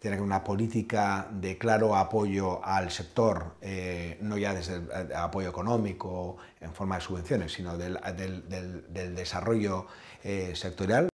tiene que una política de claro apoyo al sector, eh, no ya desde el eh, apoyo económico en forma de subvenciones, sino del, desarrollo eh, sectorial.